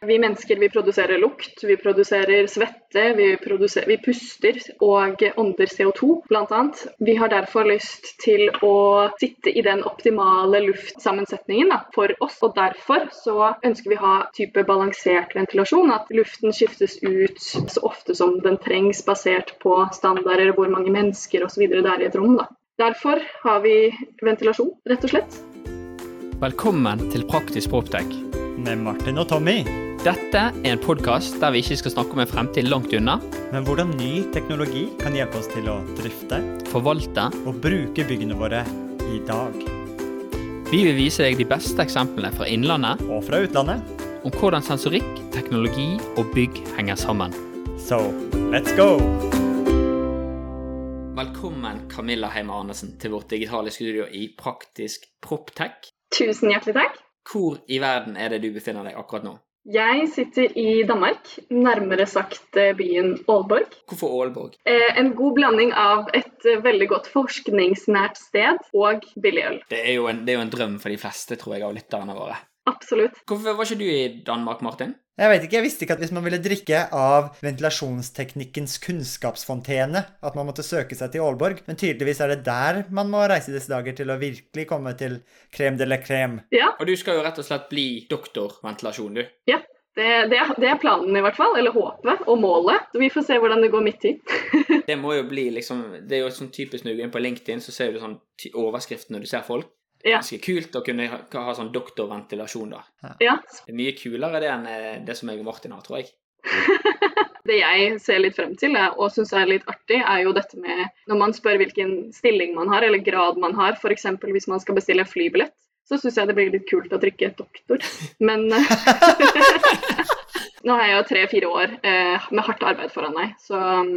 Vi mennesker vi produserer lukt, vi produserer svette, vi, produserer, vi puster og ånder CO2 bl.a. Vi har derfor lyst til å sitte i den optimale luftsammensetningen da, for oss. Og derfor så ønsker vi å ha type balansert ventilasjon. At luften skiftes ut så ofte som den trengs, basert på standarder, hvor mange mennesker osv. det er i et rom. Da. Derfor har vi ventilasjon, rett og slett. Velkommen til Praktisk Proptech. Med Martin og Tommy. Dette er en podkast der vi ikke skal snakke om en fremtid langt unna. Men hvordan ny teknologi kan hjelpe oss til å drifte Forvalte. og bruke byggene våre i dag. Vi vil vise deg de beste eksemplene fra innlandet Og fra utlandet. om hvordan sensorikk, teknologi og bygg henger sammen. So let's go! Velkommen Camilla Heime Arnesen, til vårt digitale studio i Praktisk Proptech. Tusen hjertelig takk. Hvor i verden er det du befinner deg akkurat nå? Jeg sitter i Danmark, nærmere sagt eh, byen Aalborg. Hvorfor Aalborg? Eh, En god blanding av et eh, veldig godt forskningsnært sted og billig øl. Det er, jo en, det er jo en drøm for de fleste, tror jeg, av lytterne våre. Absolutt. Hvorfor var ikke du i Danmark, Martin? Jeg vet ikke, jeg visste ikke at hvis man ville drikke av ventilasjonsteknikkens kunnskapsfontene, at man måtte søke seg til Aalborg. Men tydeligvis er det der man må reise disse dager til å virkelig komme til crème de la crème. Ja, Og du skal jo rett og slett bli doktorventilasjon, du. det, det, er- det er planen i hvert fall. Eller håpet og målet. Så vi får se hvordan det går midt i. Det må jo bli liksom Det er jo sånn typisk når du går inn på LinkedIn, så ser du sånn overskriften når du ser folk. Ja. Ganske kult å kunne ha, ha sånn doktorventilasjon, da. Ja, Det er mye kulere det enn eh, det som jeg og Martin har, tror jeg. Det jeg ser litt frem til er- og syns er litt artig, er jo dette med når man spør hvilken stilling man har, eller grad man har, f.eks. hvis man skal bestille en flybillett, så syns jeg det blir litt kult å trykke doktor. Men nå har jeg jo tre-fire år eh, med hardt arbeid foran meg, så um,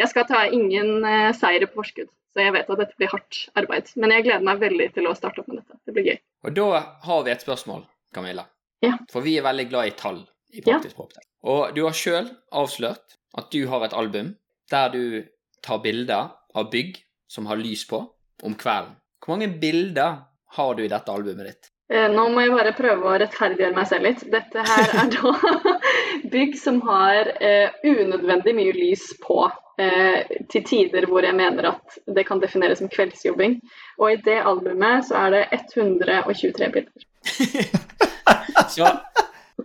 jeg skal ta ingen eh, seire på forskudd. Så jeg vet at dette blir hardt arbeid. Men jeg gleder meg veldig til å starte opp med dette. Det blir gøy. Og da har vi et spørsmål, Camilla. Ja. For vi er veldig glad i tall i Praktisk Proptech. Og du har sjøl avslørt at du har et album der du tar bilder av bygg som har lys på, om kvelden. Hvor mange bilder har du i dette albumet ditt? Eh, Nå må jeg bare prøve å rettferdiggjøre meg selv litt. Dette her er da bygg som har eh, unødvendig mye lys på. Eh, til tider hvor jeg mener at det kan defineres som kveldsjobbing. Og i det albumet så er det 123 bilder. Så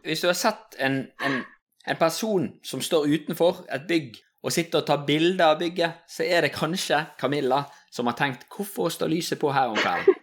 hvis du har sett en, en, en person som står utenfor et bygg og sitter og tar bilder av bygget, så er det kanskje Camilla som har tenkt 'Hvorfor står lyset på her om kvelden?'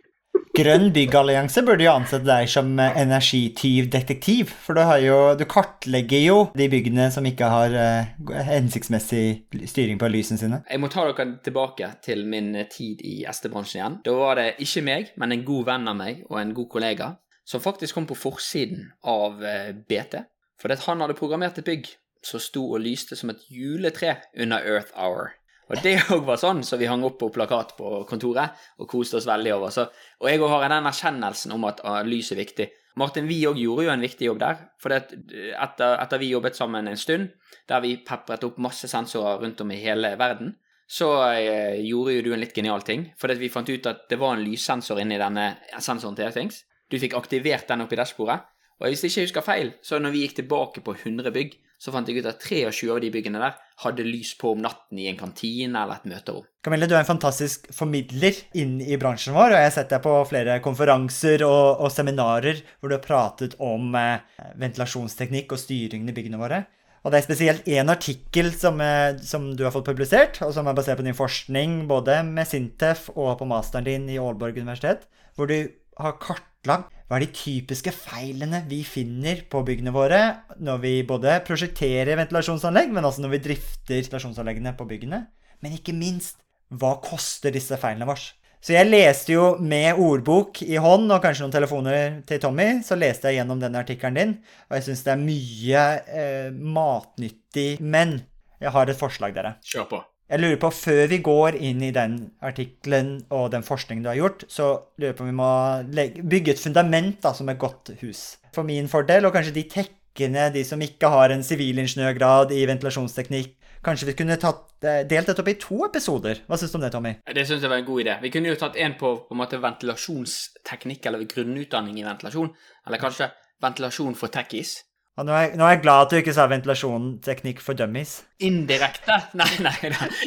Grønn byggallianse burde jo ansette deg som eh, energityvdetektiv. For du, jo, du kartlegger jo de byggene som ikke har uh, hensiktsmessig styring på lysene sine. Jeg må ta dere tilbake til min tid i SD-bransjen igjen. Da var det ikke meg, men en god venn av meg og en god kollega som faktisk kom på forsiden av eh, BT. Fordi han hadde programmert et bygg som sto og lyste som et juletre under Earth Hour. Og det òg var sånn så vi hang opp på plakat på kontoret og koste oss veldig over. Så, og jeg òg har den erkjennelsen om at ah, lys er viktig. Martin, vi òg gjorde jo en viktig jobb der. For det, etter, etter vi jobbet sammen en stund, der vi pepret opp masse sensorer rundt om i hele verden, så eh, gjorde jo du en litt genial ting. For vi fant ut at det var en lyssensor inni denne sensoren til Airthings. Du fikk aktivert den oppi dashbordet. Og hvis jeg ikke husker feil, så når vi gikk tilbake på 100 bygg, så fant jeg ut at 23 av de byggene der hadde lys på om natten i en kantine eller et møterom. Camille, du er en fantastisk formidler inn i bransjen vår, og jeg har sett deg på flere konferanser og, og seminarer hvor du har pratet om eh, ventilasjonsteknikk og styringen i byggene våre. Og det er spesielt én artikkel som, eh, som du har fått publisert, og som er basert på din forskning både med Sintef og på masteren din i Aalborg universitet, hvor du har kartlagt hva er de typiske feilene vi finner på byggene våre når vi både prosjekterer ventilasjonsanlegg, men også når vi drifter ventilasjonsanleggene på byggene. Men ikke minst, hva koster disse feilene våre? Så jeg leste jo med ordbok i hånd og kanskje noen telefoner til Tommy, så leste jeg gjennom den artikkelen din, og jeg syns det er mye eh, matnyttig. Men jeg har et forslag, dere. Kjør på. Jeg lurer på, Før vi går inn i den artikkelen og den forskningen du har gjort, så lurer jeg på om vi må legge, bygge et fundament da, som et godt hus. For min fordel, og kanskje de tekkene, de som ikke har en sivilingeniørgrad i ventilasjonsteknikk, kanskje vi kunne tatt, eh, delt dette opp i to episoder. Hva syns du om det, Tommy? Det syns jeg var en god idé. Vi kunne jo tatt en på, på en måte ventilasjonsteknikk, eller grunnutdanning i ventilasjon. Eller kanskje ventilasjon for techies. Nå er, nå er jeg glad at du ikke sa ventilasjonsteknikk for dummies. Indirekte? Nei, nei.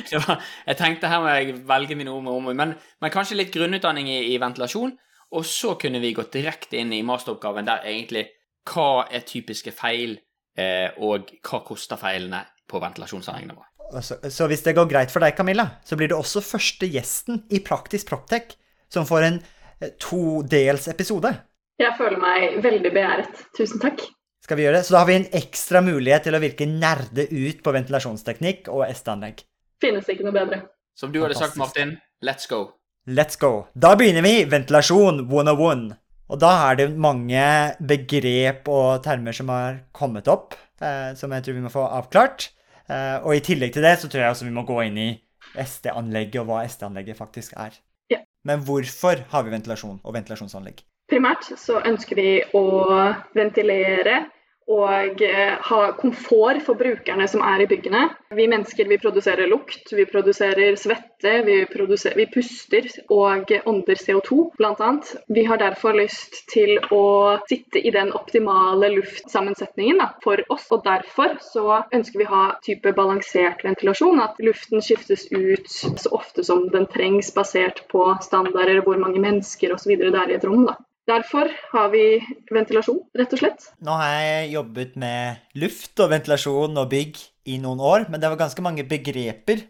Det var, jeg tenkte her må jeg velge mine ord med omhu. Men, men, kanskje litt grunnutdanning i, i, ventilasjon. Og så kunne vi gått direkte inn i masteroppgaven der egentlig hva er typiske feil, eh, og hva koster feilene på ventilasjonsanleggene våre. Så, så, hvis det går greit for deg, Camilla, så blir du også første gjesten i Praktisk Proptech som får en eh, todels episode. Jeg føler meg veldig begjæret. Tusen takk. Skal vi gjøre det? Så da har vi en ekstra mulighet til å virke nerde ut på ventilasjonsteknikk og ST-anlegg. Finnes ikke noe bedre. Som du hadde sagt, Martin, let's go. Let's go. Da begynner vi ventilasjon 101. Og da er det mange begrep og termer som har kommet opp, eh, som jeg tror vi må få avklart. Eh, og i tillegg til det så tror jeg også vi må gå inn i SD-anlegget og hva SD-anlegget faktisk er. Ja. Men hvorfor har vi ventilasjon og ventilasjonsanlegg? Primært så ønsker vi å ventilere og eh, ha komfort for brukerne som er i byggene. Vi mennesker vi produserer lukt, vi produserer svette, vi, produserer, vi puster og ånder CO2 bl.a. Vi har derfor lyst til å sitte i den optimale luftsammensetningen da, for oss. Og derfor så ønsker vi å ha type balansert ventilasjon. At luften skiftes ut så ofte som den trengs, basert på standarder, hvor mange mennesker osv. det er i et rom. da. Derfor har vi ventilasjon, rett og slett. Nå har jeg jobbet med luft og ventilasjon og bygg i noen år, men det var ganske mange begreper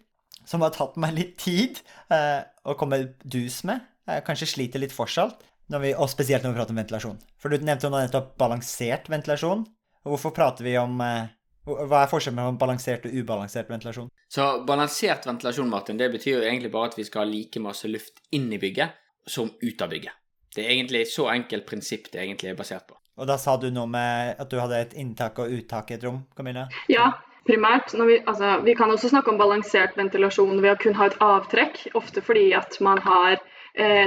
som har tatt meg litt tid eh, å komme dus med. Jeg kanskje sliter litt fortsatt, vi, og spesielt når vi prater om ventilasjon. For du nevnte jo nettopp balansert ventilasjon. Og hvorfor prater vi om eh, Hva er forskjellen mellom balansert og ubalansert ventilasjon? Så balansert ventilasjon, Martin, det betyr jo egentlig bare at vi skal ha like masse luft inn i bygget som ut av bygget. Det er egentlig et så enkelt prinsipp det egentlig er basert på. Og da sa du noe med at du hadde et inntak og uttak i et rom, Camilla? Ja, primært. Vi, altså, vi, kan også snakke om balansert ventilasjon ved å kun ha et avtrekk. Ofte fordi at man har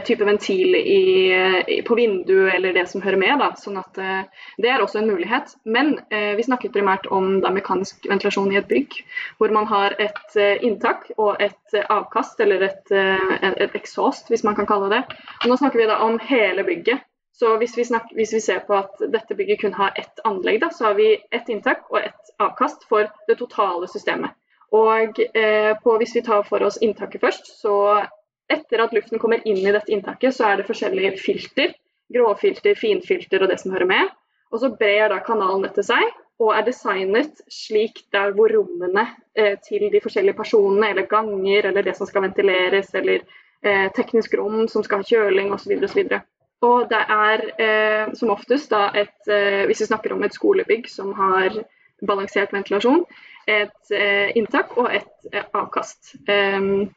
type ventil i, på vinduet eller det som hører med. Da. Sånn at eh, Det er også en mulighet. Men eh, vi snakket primært om da, mekanisk ventilasjon i et bygg, hvor man har et eh, inntak og et eh, avkast, eller et, eh, et exhaust, hvis man kan kalle det. Og nå snakker vi da om hele bygget. Så hvis vi, snakker, hvis vi, ser på at dette bygget kun har ett anlegg, da, så har vi ett inntak og ett avkast for det totale systemet. Og eh, på, Hvis vi tar for oss inntaket først, så etter at luften kommer inn i dette inntaket, så er det forskjellige filter. Gråfilter, finfilter og det som hører med. Og så brer da kanalen etter seg og er designet slik der hvor rommene eh, til de forskjellige personene, eller ganger, eller det som skal ventileres, eller eh, teknisk rom som skal ha kjøling osv. osv. Og det er eh, som oftest da et, eh, hvis vi snakker om et skolebygg som har balansert ventilasjon, et eh, inntak og et eh, avkast. Um,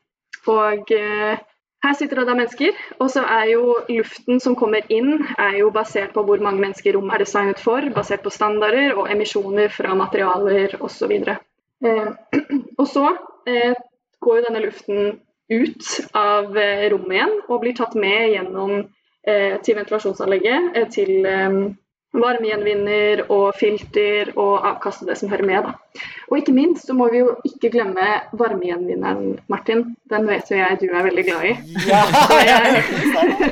og eh, her sitter det da mennesker, og så er jo luften som kommer inn, er jo basert på hvor mange mennesker rom er designet for, basert på standarder og emisjoner fra materialer osv. Eh, og så eh, går jo denne luften ut av eh, rommet igjen og blir tatt med gjennom eh, til ventilasjonsanlegget, eh, til eh, varmegjenvinner og filter og avkaste det som hører med. Da. Og ikke minst så må vi jo ikke glemme varmegjenvinneren, Martin. Den vet jo jeg du er veldig glad i. Ja, jeg,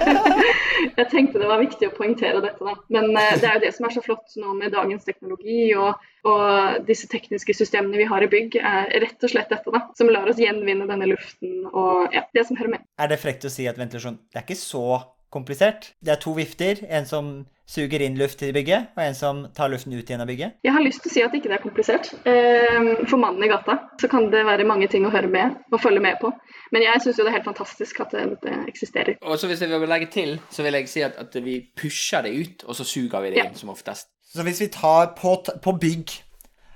jeg, tenkte det var viktig å poengtere dette, da. Men uh, det er jo det som er så flott nå med dagens teknologi og, og disse tekniske systemene vi har i bygg, er rett og slett dette, da. Som lar oss gjenvinne denne luften og ja, det som hører med. Er det frekt å si at ventilasjon det er ikke så komplisert? Det er to vifter. En som suger inn luft til bygget, og en som tar luften ut igjen av bygget? Jeg har lyst til å si at ikke det er komplisert. Ehm, for mannen i gata så kan det være mange ting å høre med og følge med på. Men jeg syns jo det er helt fantastisk at det, det, eksisterer. Og så Hvis jeg vil legge til, så vil jeg si at, at vi pusher det ut, og så suger vi det inn som oftest. Så hvis vi tar på, på bygg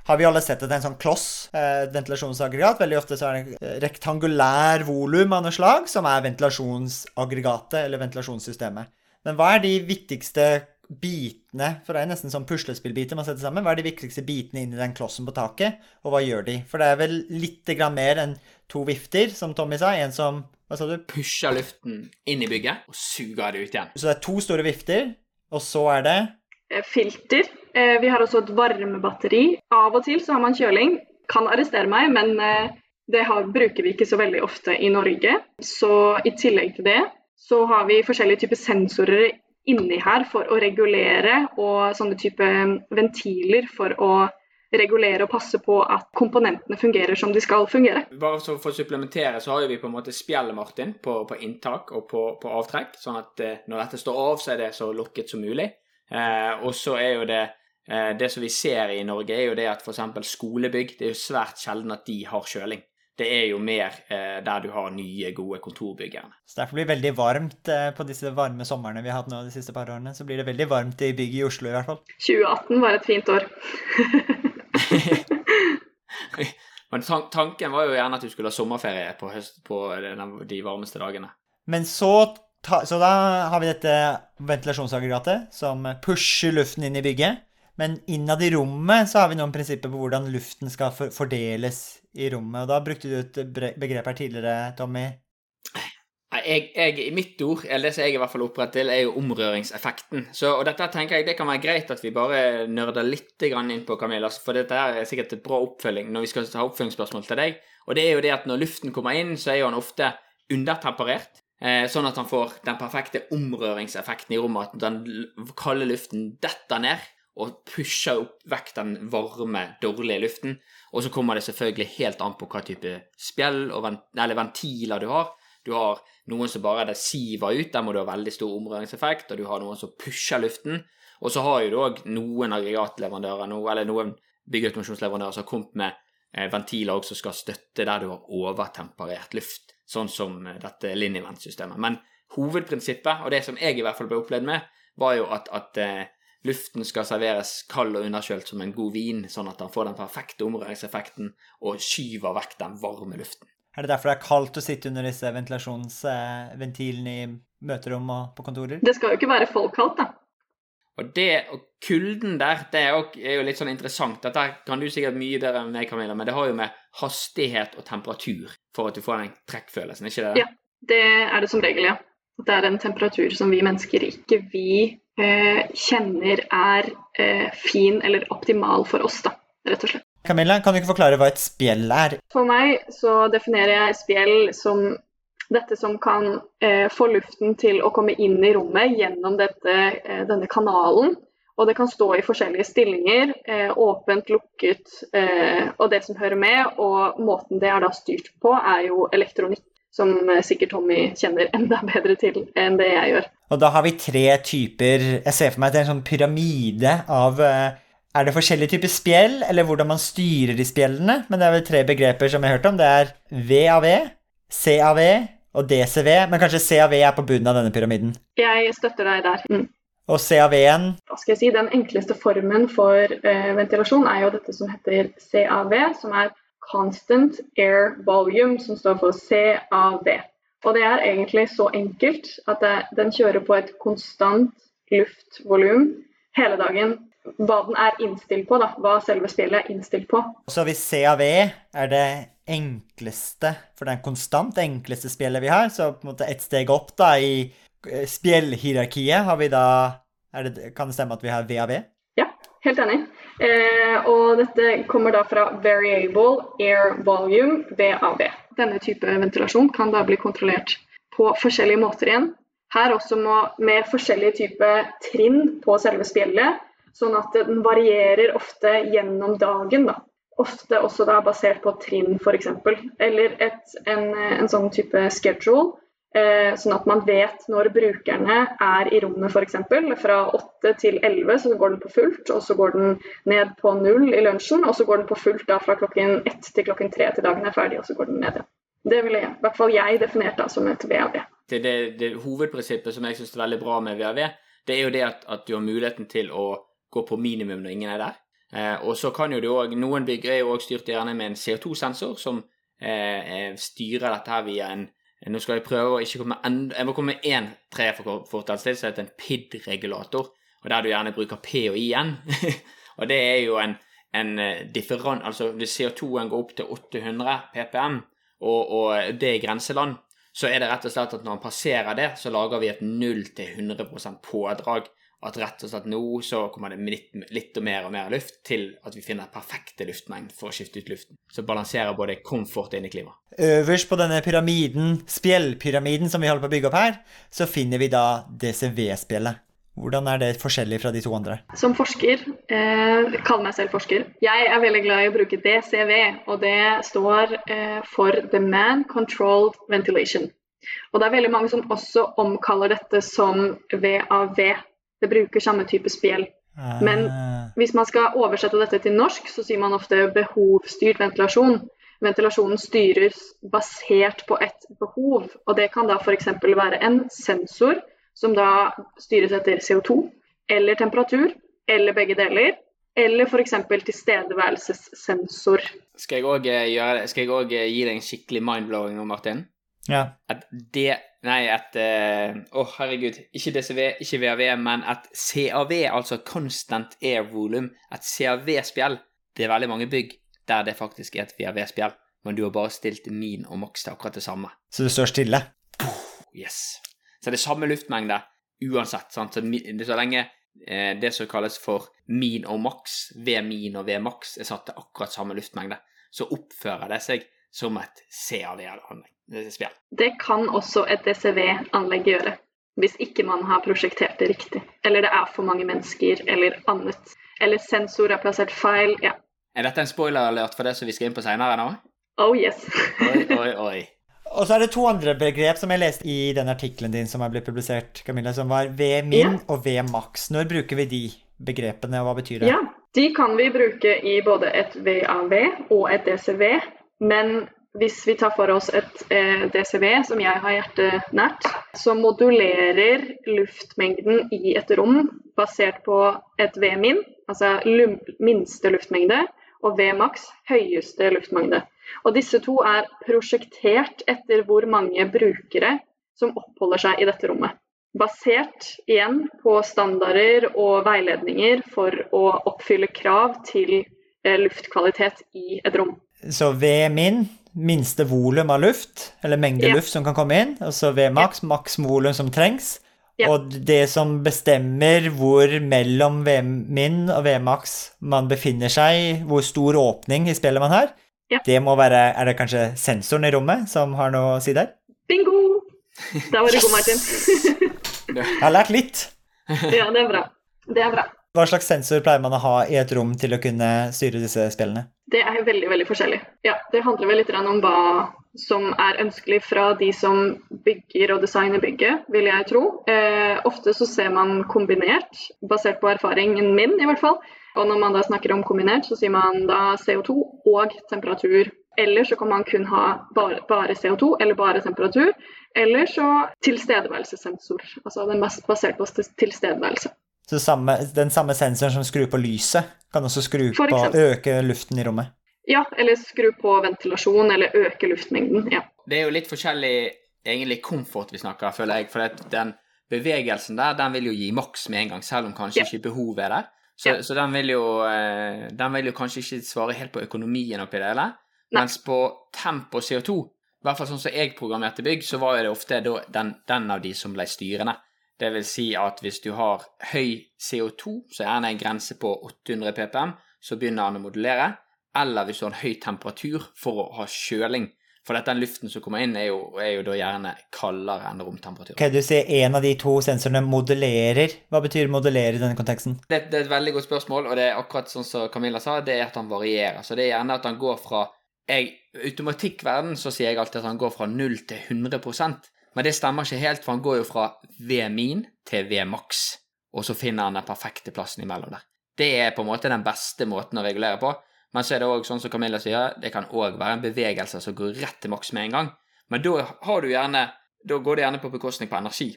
har vi alle sett at det er en sånn kloss, eh, ventilasjonsaggregat. Veldig ofte så er det en rektangulær volum av noe slag som er ventilasjonsaggregatet eller ventilasjonssystemet. Men hva er de viktigste bitene, for det er nesten sånn puslespillbiter man setter sammen, hva er de viktigste bitene inni den klossen på taket, og hva gjør de? For det er vel litt mer enn to vifter, som Tommy sa. En som hva sa du? Pusher luften inn i bygget og suger det ut igjen. Så det er to store vifter, og så er det eh, Filter. Eh, vi har også et varmebatteri. Av og til så har man kjøling. Kan arrestere meg, men eh, det har, bruker vi ikke så veldig ofte i Norge. Så i tillegg til det så har vi forskjellige typer sensorer inni her for å regulere, og sånne type ventiler for å regulere og passe på at komponentene fungerer som de skal fungere. Bare For å supplementere så har vi på en måte spjell, Martin, på, på inntak og på, på, avtrekk. Sånn at eh, når dette står av, så er det så lukket som mulig. Eh, og så er jo det Det som vi ser i Norge, er jo det at f.eks. skolebygg Det er jo svært sjelden at de har kjøling. Det er jo mer eh, der du har nye, gode kontorbygg. Så derfor blir det veldig varmt eh, på disse varme somrene vi har hatt nå de siste par årene. Så blir det veldig varmt i bygget i Oslo i hvert fall. 2018 var et fint år. Men tanken var jo gjerne at du skulle ha sommerferie på, høst, på de varmeste dagene. Men så, så da har vi dette ventilasjonsaggregatet som pusher luften inn i bygget. Men innad i rommet så har vi noen prinsipper på hvordan luften skal fordeles i rommet. Og da brukte du et begrep her tidligere, Tommy. Jeg, jeg, I mitt ord, eller det som jeg i hvert fall opprettet til, er jo omrøringseffekten. Så, og dette tenker jeg det kan være greit at vi bare nerder litt inn på, Camilla. For dette er sikkert et bra oppfølging når vi skal ta oppfølgingsspørsmål til deg. Og det er jo det at når luften kommer inn, så er jo han ofte undertemperert. Eh, sånn at han får den perfekte omrøringseffekten i rommet. At den kalde luften detter ned og pusher opp vekk den varme, dårlige luften. Og så kommer det selvfølgelig helt an på hva type spjell vent eller ventiler du har. Du har noen som bare det siver ut, der må du ha veldig stor omrøringseffekt, og du har noen som pusher luften. Og så har jo du òg noen aggregatleverandører, eller noen byggeautomasjonsleverandører som har kommet med ventiler ventiler som skal støtte der du har overtemperert luft, sånn som eh, dette Linivent-systemet. Men hovedprinsippet, og det som jeg i hvert fall ble opplevd med, var jo at, at eh, luften skal serveres kald og underkjølt som en god vin, sånn at den får den perfekte omrøringseffekten og skyver vekk den varme luften. Er det derfor det er kaldt å sitte under disse ventilasjonsventilene i møterom og på kontorer? Det skal jo ikke være for kaldt, da. Og det, og kulden der, det er jo, er jo, litt sånn interessant. Dette kan du sikkert mye bedre enn meg, Camilla, men det har jo med hastighet og temperatur for at du får den trekkfølelsen, ikke det? Ja, det er det som regel, ja. Det er en temperatur som vi mennesker ikke vi kjenner er eh, fin eller optimal for oss, da, rett og slett. Camilla, kan du ikke forklare hva et spjell er? For meg så definerer jeg spjell som dette som kan eh, få luften til å komme inn i rommet gjennom dette, eh, denne kanalen. Og det kan stå i forskjellige stillinger, eh, åpent, lukket eh, og det som hører med. Og måten det er da styrt på, er jo elektronikk, som eh, sikkert Tommy kjenner enda bedre til enn det jeg gjør. Og da har vi tre typer Jeg ser for meg at det er en sånn pyramide av eh, er det forskjellige typer spjell, eller hvordan man styrer de spjellene? Men det er vel tre begreper som jeg har hørt om. Det er VAV, CAV og DCV. Men kanskje CAV er på bunnen av denne pyramiden? Jeg støtter deg der. Mm. Og CAV-en? Hva skal jeg si, Den enkleste formen for uh, ventilasjon er jo dette som heter CAV, som er Constant Air Volume, som står for CAV. Og det er egentlig så enkelt at det, den kjører på et konstant luftvolum hele dagen hva den er innstilt på, da. Hva selve spillet er innstilt på. Så hvis CAV er det enkleste, for det er konstant enkleste spillet vi har, så på en måte et steg opp da i spjellhierarkiet har vi da det, Kan det stemme at vi har VAV? Ja, helt enig. Eh, og dette kommer da fra Variable Air Volume, VAV. Denne type ventilasjon kan da bli kontrollert på forskjellige måter igjen. Her også må, med forskjellige typer trinn på selve spjellet Sånn at den varierer ofte gjennom dagen. da. Ofte også da basert på trinn, f.eks. Eller et, en, en, sånn type schedule. Eh, sånn at man vet når brukerne er i rommet f.eks. Fra 8 til 11 så går den på fullt, og så går den ned på null i lunsjen. Og så går den på fullt da fra klokken 1 til klokken 3 til dagen er ferdig, og så går den ned igjen. Det ville jeg, i hvert fall jeg definert da som et VAV. Det, det, det hovedprinsippet som jeg syns er veldig bra med VAV, det er jo det at, at du har muligheten til å gå på minimum når ingen er der. Eh, og så kan jo det òg Noen bygg er jo òg styrt gjerne med en CO2-sensor som eh, eh, styrer dette her via en Nå skal jeg prøve å ikke komme enda Jeg må komme med én for til, så heter en PID-regulator. Og der du gjerne bruker P og I igjen. og det er jo en, en eh, differan... Altså hvis CO2-en går opp til 800 ppm, og, og det er grenseland, så er det rett og slett at når man passerer det, så lager vi et 0 100% pådrag at rett og slett nå så kommer det litt, litt og mer og mer luft til at vi finner perfekte luftmengd for å skifte ut luften. Så balanserer både komfort og inneklima. Øverst på denne pyramiden, spjellpyramiden som vi holder på å bygge opp her, så finner vi da DCV-spjellet. Hvordan er det forskjellig fra de to andre? Som forsker, eh, kall meg selv forsker, jeg er veldig glad i å bruke DCV, og det står eh, for Demand Controlled Ventilation. Og det er veldig mange som også omkaller dette som VAV. Det bruker samme type spjeld. Men Ah, hvis man skal oversette dette til norsk, så sier man ofte behovsstyrt ventilasjon. Ventilasjonen styres basert på et behov, og det kan da f.eks. være en sensor som da styres etter CO2, eller temperatur, eller begge deler, eller f.eks. tilstedeværelsessensor. Skal jeg òg? Skal jeg òg gi deg en skikkelig mind-blowing nå, Martin? Ja. At det Nei, et Å, herregud. Ikke DCV, ikke VAV, men et CAV, altså Constant Air Volume. Et CAV-spjeld. Det er veldig mange bygg der det faktisk er et VAV-spjeld, men du har bare stilt min og maks til akkurat det samme. Så du står stille? Yes. Så det er samme luftmengde uansett. Sant? Så, så lenge eh, det som kalles for min og maks, V min og V maks, er satt til akkurat samme luftmengde, så oppfører det seg som et CAV-anlegg. Spjeld. Det kan også et DCV-anlegg gjøre, hvis ikke man har prosjektert det riktig. Eller det er for mange mennesker, eller annet. Eller sensor er plassert feil. Ja. Er dette en spoiler-alert for det som vi skal inn på seinere nå? Oh yes. Oi, oi, oi. Og så er det to andre begrep som jeg leste i den artikkelen din som er blitt publisert, Camilla, som var V-min Ja. og V-max. Når bruker vi de begrepene, og hva betyr det? Ja, de kan vi bruke i både et VAV og et DCV. Men hvis vi tar for oss et eh, DCV, som jeg har hjertet nært, så modulerer luftmengden i et rom basert på et V-min, altså minste luftmengde, og V-max, høyeste luftmengde. Og disse to er prosjektert etter hvor mange brukere som oppholder seg i dette rommet. Basert igjen på standarder og veiledninger for å oppfylle krav til eh, luftkvalitet i et rom. Så V-min, minste volum av luft, eller mengde Ja. luft som kan komme inn, og så V-max, maks volum som trengs. Ja. Og det som bestemmer hvor mellom V-min og V maks man befinner seg, hvor stor åpning i spillet man har, Ja. det må være Er det kanskje sensoren i rommet som har noe å si der? Bingo! Da var du god, Martin. Jeg har lært litt. ja, det er bra. Det er bra. Hva slags sensor pleier man å ha i et rom til å kunne styre disse spillene? Det er veldig veldig forskjellig. Ja, Det handler vel litt om hva som er ønskelig fra de som bygger og designer bygget, vil jeg tro. Eh, ofte så ser man kombinert, basert på erfaringen min i hvert fall. Og når man da snakker om kombinert, så sier man da CO2 og temperatur. Eller så kan man kun ha bare, bare CO2 eller bare temperatur. Eller så tilstedeværelsessensor. Altså den mest basert på tilstedeværelse. Så samme, den samme sensoren som skrur på lyset, kan også skru på øke luften i rommet. Ja, eller skru på ventilasjon eller øke luftmengden. Ja. Det er jo litt forskjellig egentlig komfort vi snakker, føler jeg. For at den bevegelsen der, den vil jo gi maks med en gang, selv om kanskje Ja. ikke behovet er der. Så, Ja. så den, vil jo, eh, den vil jo kanskje ikke svare helt på økonomien oppi det hele. Nei. Mens på tempo og CO2, i hvert fall sånn som jeg programmerte bygg, så var jo det ofte da den, den av de som ble styrende. Det vil si at hvis du har høy CO2, så er gjerne en grense på 800 ppm, så begynner den å modulere. Eller hvis du har en høy temperatur for å ha kjøling. For den luften som kommer inn, er jo, er jo da gjerne kaldere enn romtemperatur. Ok, Du sier en av de to sensorene modellerer. Hva betyr modellere i denne konteksten? Det, det er et veldig godt spørsmål, og det er akkurat sånn som Camilla sa, det er at han varierer. Så det er gjerne at han går fra jeg, Automatikkverden så sier jeg alltid at han går fra 0 til 100 men det stemmer ikke helt, for han går jo fra V min til V maks, og så finner han den perfekte plassen imellom der. Det er på en måte den beste måten å regulere på, men så er det òg sånn som Camilla sier, det kan òg være en bevegelse som går rett til maks med en gang. Men da gjerne Da går det gjerne på bekostning på energi,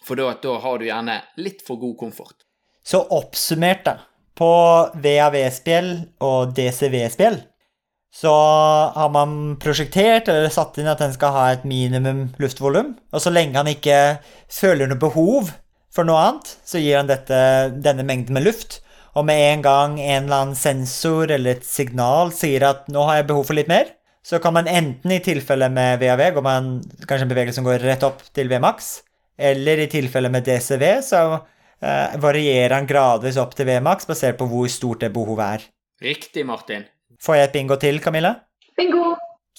for da, da har du gjerne litt for god komfort. Så oppsummert, da. På VAV-spill og DCV-spill så har man prosjektert eller satt inn at den skal ha et minimum luftvolum. Og så lenge han ikke føler noe behov for noe annet, så gir han dette, denne mengden med luft. Og med en gang en eller annen sensor eller et signal sier at 'nå har jeg behov for litt mer', så kan man enten i tilfelle med VAV går man kanskje en bevegelse som går rett opp til Vmax, eller i tilfelle med DCV så eh, varierer han gradvis opp til Vmax basert på hvor stort det behovet er. Riktig, Martin. Får jeg et bingo til, Camilla? Bingo!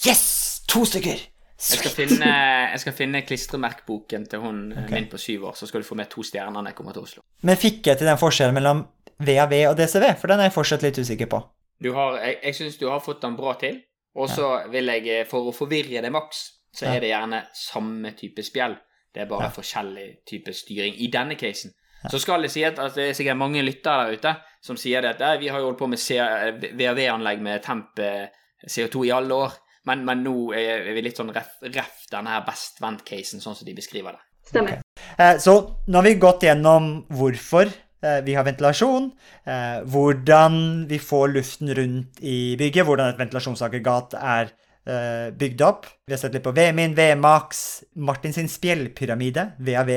Yes! To stykker! Jeg skal finne, jeg skal finne klistremerkboken til hun okay. Min på syv år, så skal du få med to stjerner når jeg kommer til Oslo. Men fikk jeg til den forskjellen mellom VAV og DCV? For den er jeg fortsatt litt usikker på. Du har, jeg jeg syns du har fått den bra til, og så vil jeg, eh, for å forvirre det maks, så Ja. er det gjerne samme type spjell. Det er bare Ja. forskjellig type styring i denne casen. Så skal det si at, at det er sikkert mange lyttere der ute som sier det at vi har jo holdt på med VAV-anlegg med temp eh, CO2 i alle år, men, men nå er vi litt sånn ref, ref denne her best vent-casen, sånn som de beskriver det. Stemmer. Eh, Så nå har vi gått gjennom hvorfor eh, vi har ventilasjon, eh, hvordan vi får luften rundt i bygget, hvordan et ventilasjonsaggregat er eh, bygd opp. Vi har sett litt på VMIN, VMAX, Martin sin spjellpyramide, VAV.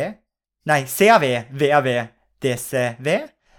Nei, CAV, VAV, DCV.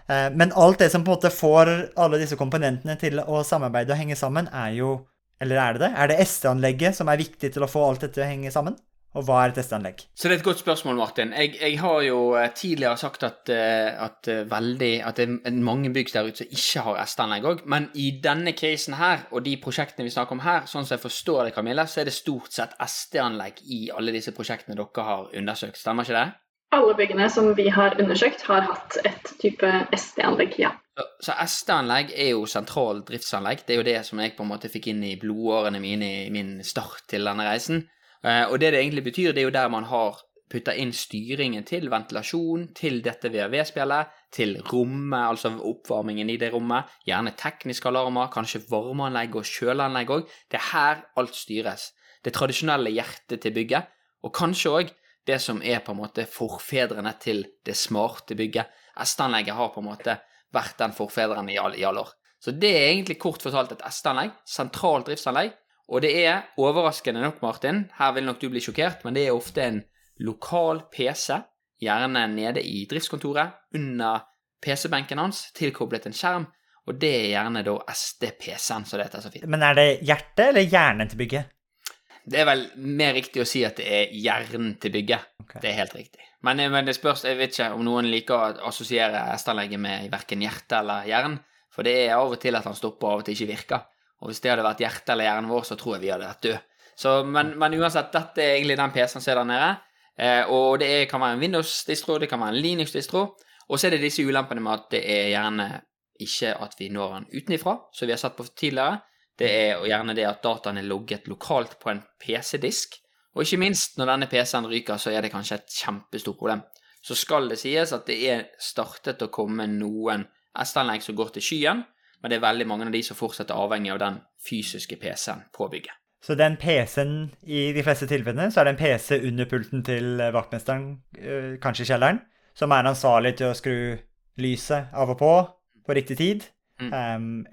Eh, Men alt det som på en måte får alle disse komponentene til å samarbeide og henge sammen, er jo Eller er det det? Er det SD-anlegget som er viktig til å få alt dette å henge sammen? Og hva er et SD-anlegg? Så det er et godt spørsmål, Martin. Jeg, jeg har jo eh, tidligere sagt at, eh, at, veldig, at det er mange bygg der ute som ikke har SD-anlegg òg, men i denne casen her, og de prosjektene vi snakker om her, sånn som jeg forstår det, Camilla, så er det stort sett SD-anlegg i alle disse prosjektene dere har undersøkt. Stemmer ikke det? Alle byggene som vi har undersøkt, har hatt et type SD-anlegg, ja. Så, ST-anlegg er jo sentralt driftsanlegg. Det er jo det som jeg på en måte fikk inn i blodårene mine i min start til denne reisen. Eh, og det det egentlig betyr, det er jo der man har putta inn styringen til ventilasjon, til dette VAV-spillet, til rommet, altså oppvarmingen i det rommet, gjerne tekniske alarmer, kanskje varmeanlegg og kjøleanlegg òg. Det er her alt styres. Det tradisjonelle hjertet til bygget, og kanskje òg det som er på en måte forfedrene til det smarte bygget. S-anlegget har på en måte vært den forfederen i alle, i år. Så det er egentlig kort fortalt et S-anlegg, sentralt driftsanlegg, og det er overraskende nok, Martin, her vil nok du bli sjokkert, men det er ofte en lokal PC, gjerne nede i driftskontoret, under PC-benken hans, tilkoblet en skjerm, og det er gjerne da SD-PC-en, som det heter så fint. Men er det hjertet eller hjernen til bygget? Det er vel mer riktig å si at det er hjernen til bygget. Okay. Det er helt riktig. Men, men det spørs, jeg vet ikke om noen liker å assosiere ST-anlegget med verken hjerte eller jern. for det er av og til at han stopper, og av og til ikke virker. Og hvis det hadde vært hjertet eller hjernen vår, så tror jeg vi hadde vært død. Så, men, men uansett, dette er egentlig den PC-en som er der nede. Eh, og det er, kan være en Windows-distro, det kan være en Linux-distro. Og så er det disse ulempene med at det er gjerne ikke at vi når den utenifra, som vi har sett på tidligere. Det er gjerne det at dataen er logget lokalt på en PC-disk. Og ikke minst, når denne PC-en ryker, så er det kanskje et kjempestort problem. Så skal det sies at det er startet å komme noen SD-anlegg som går til skyen, men det er veldig mange av de som fortsatt er avhengig av den fysiske PC-en på bygget. Så den PC-en i de fleste tilfellene, så er det en PC under pulten til vaktmesteren, eh, kanskje i kjelleren, som er ansvarlig til å skru lyset av og på på riktig tid. Um,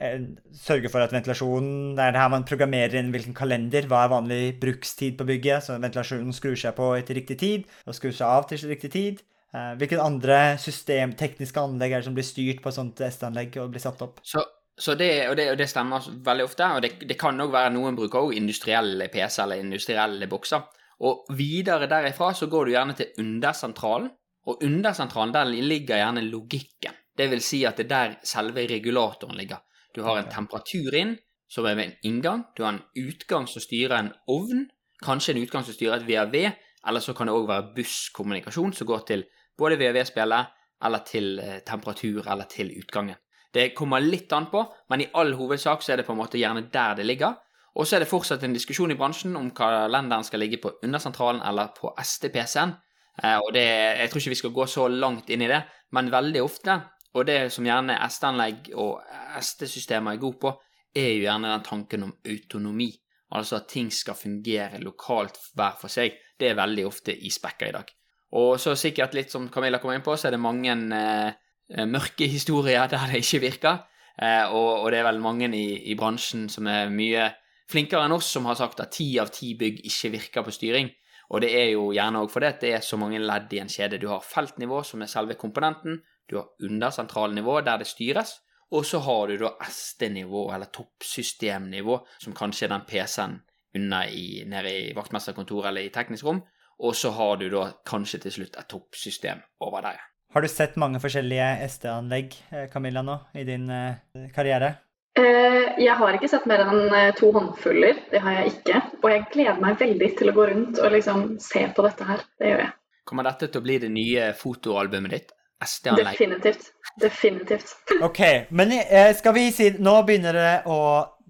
sørge for at ventilasjonen Det er det her man programmerer inn hvilken kalender, hva er vanlig brukstid på bygget, så ventilasjonen skrur seg på etter riktig tid og skrur seg av til riktig tid. Uh, hvilke andre system, tekniske anlegg er det som blir styrt på et sånt SD-anlegg og blir satt opp? Så, så det, og det, og det stemmer veldig ofte, og det, det kan òg være noen bruker også industrielle PC eller industrielle bokser. Og videre derifra så går du gjerne til undersentralen, og undersentralen der ligger gjerne logikken. Det vil si at det er der selve regulatoren ligger. Du har en temperatur inn, som er ved en inngang. Du har en utgang som styrer en ovn. Kanskje en utgang som styrer et VAV, eller så kan det òg være busskommunikasjon som går til både VAV-spillet eller til eh, temperatur eller til utgangen. Det kommer litt an på, men i all hovedsak så er det på en måte gjerne der det ligger. Og så er det fortsatt en diskusjon i bransjen om kalenderen skal ligge på undersentralen eller på STPC-en. Eh, og det, jeg tror ikke vi skal gå så langt inn i det, men veldig ofte, og det som gjerne ST-anlegg og ST-systemer er gode på, er jo gjerne den tanken om autonomi. Altså at ting skal fungere lokalt hver for seg. Det er veldig ofte i spekka i dag. Og så sikkert litt som Camilla kom inn på, så er det mange eh, mørke historier der det ikke virker. Eh, og, og det er vel mange i, i bransjen som er mye flinkere enn oss, som har sagt at ti av ti bygg ikke virker på styring. Og det er jo gjerne òg fordi det er så mange ledd i en kjede. Du har feltnivå, som er selve komponenten. Du har undersentralnivå, der det styres. Og så har du da SD-nivå, eller toppsystemnivå, som kanskje er den PC-en unna i, nede i vaktmesterkontoret eller i teknisk rom. Og så har du da kanskje til slutt et toppsystem over der. Har du sett mange forskjellige SD-anlegg, eh, Camilla, nå i din eh, karriere? Eh, jeg har ikke sett mer enn to håndfuller. Det har jeg ikke. Og jeg gleder meg veldig til å gå rundt og liksom se på dette her. Det gjør jeg. Kommer dette til å bli det nye fotoalbumet ditt? Definitivt. Definitivt. OK. Men eh, skal vi si Nå begynner det å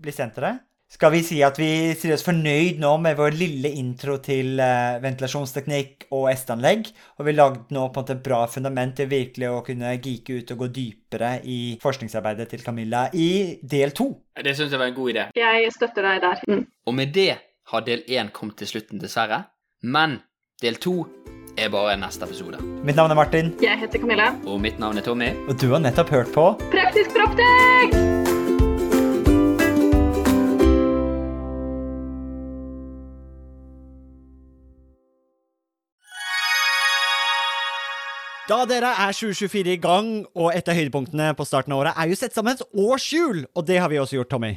bli sent. Skal vi si at vi sier oss fornøyd nå med vår lille intro til eh, ventilasjonsteknikk og SD-anlegg? Og vi lagde nå på en måte bra fundament til virkelig å kunne geeke ut og gå dypere i forskningsarbeidet til Camilla i del to. Det syns jeg var en god idé. Jeg støtter deg der. Mm. Og med det har del én kommet til slutten, dessverre. Men del to er bare neste episode. Mitt navn er Martin, Jeg heter Camilla. Og mitt navn er Tommy. og du har nettopp hørt på Praktisk proptek! Da dere er 2024 i gang, og et av høydepunktene på starten av året er jo sett sammen et årshjul, og det har vi også gjort, Tommy.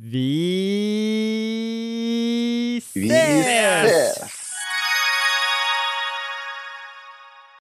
Vi Vi ses! ses!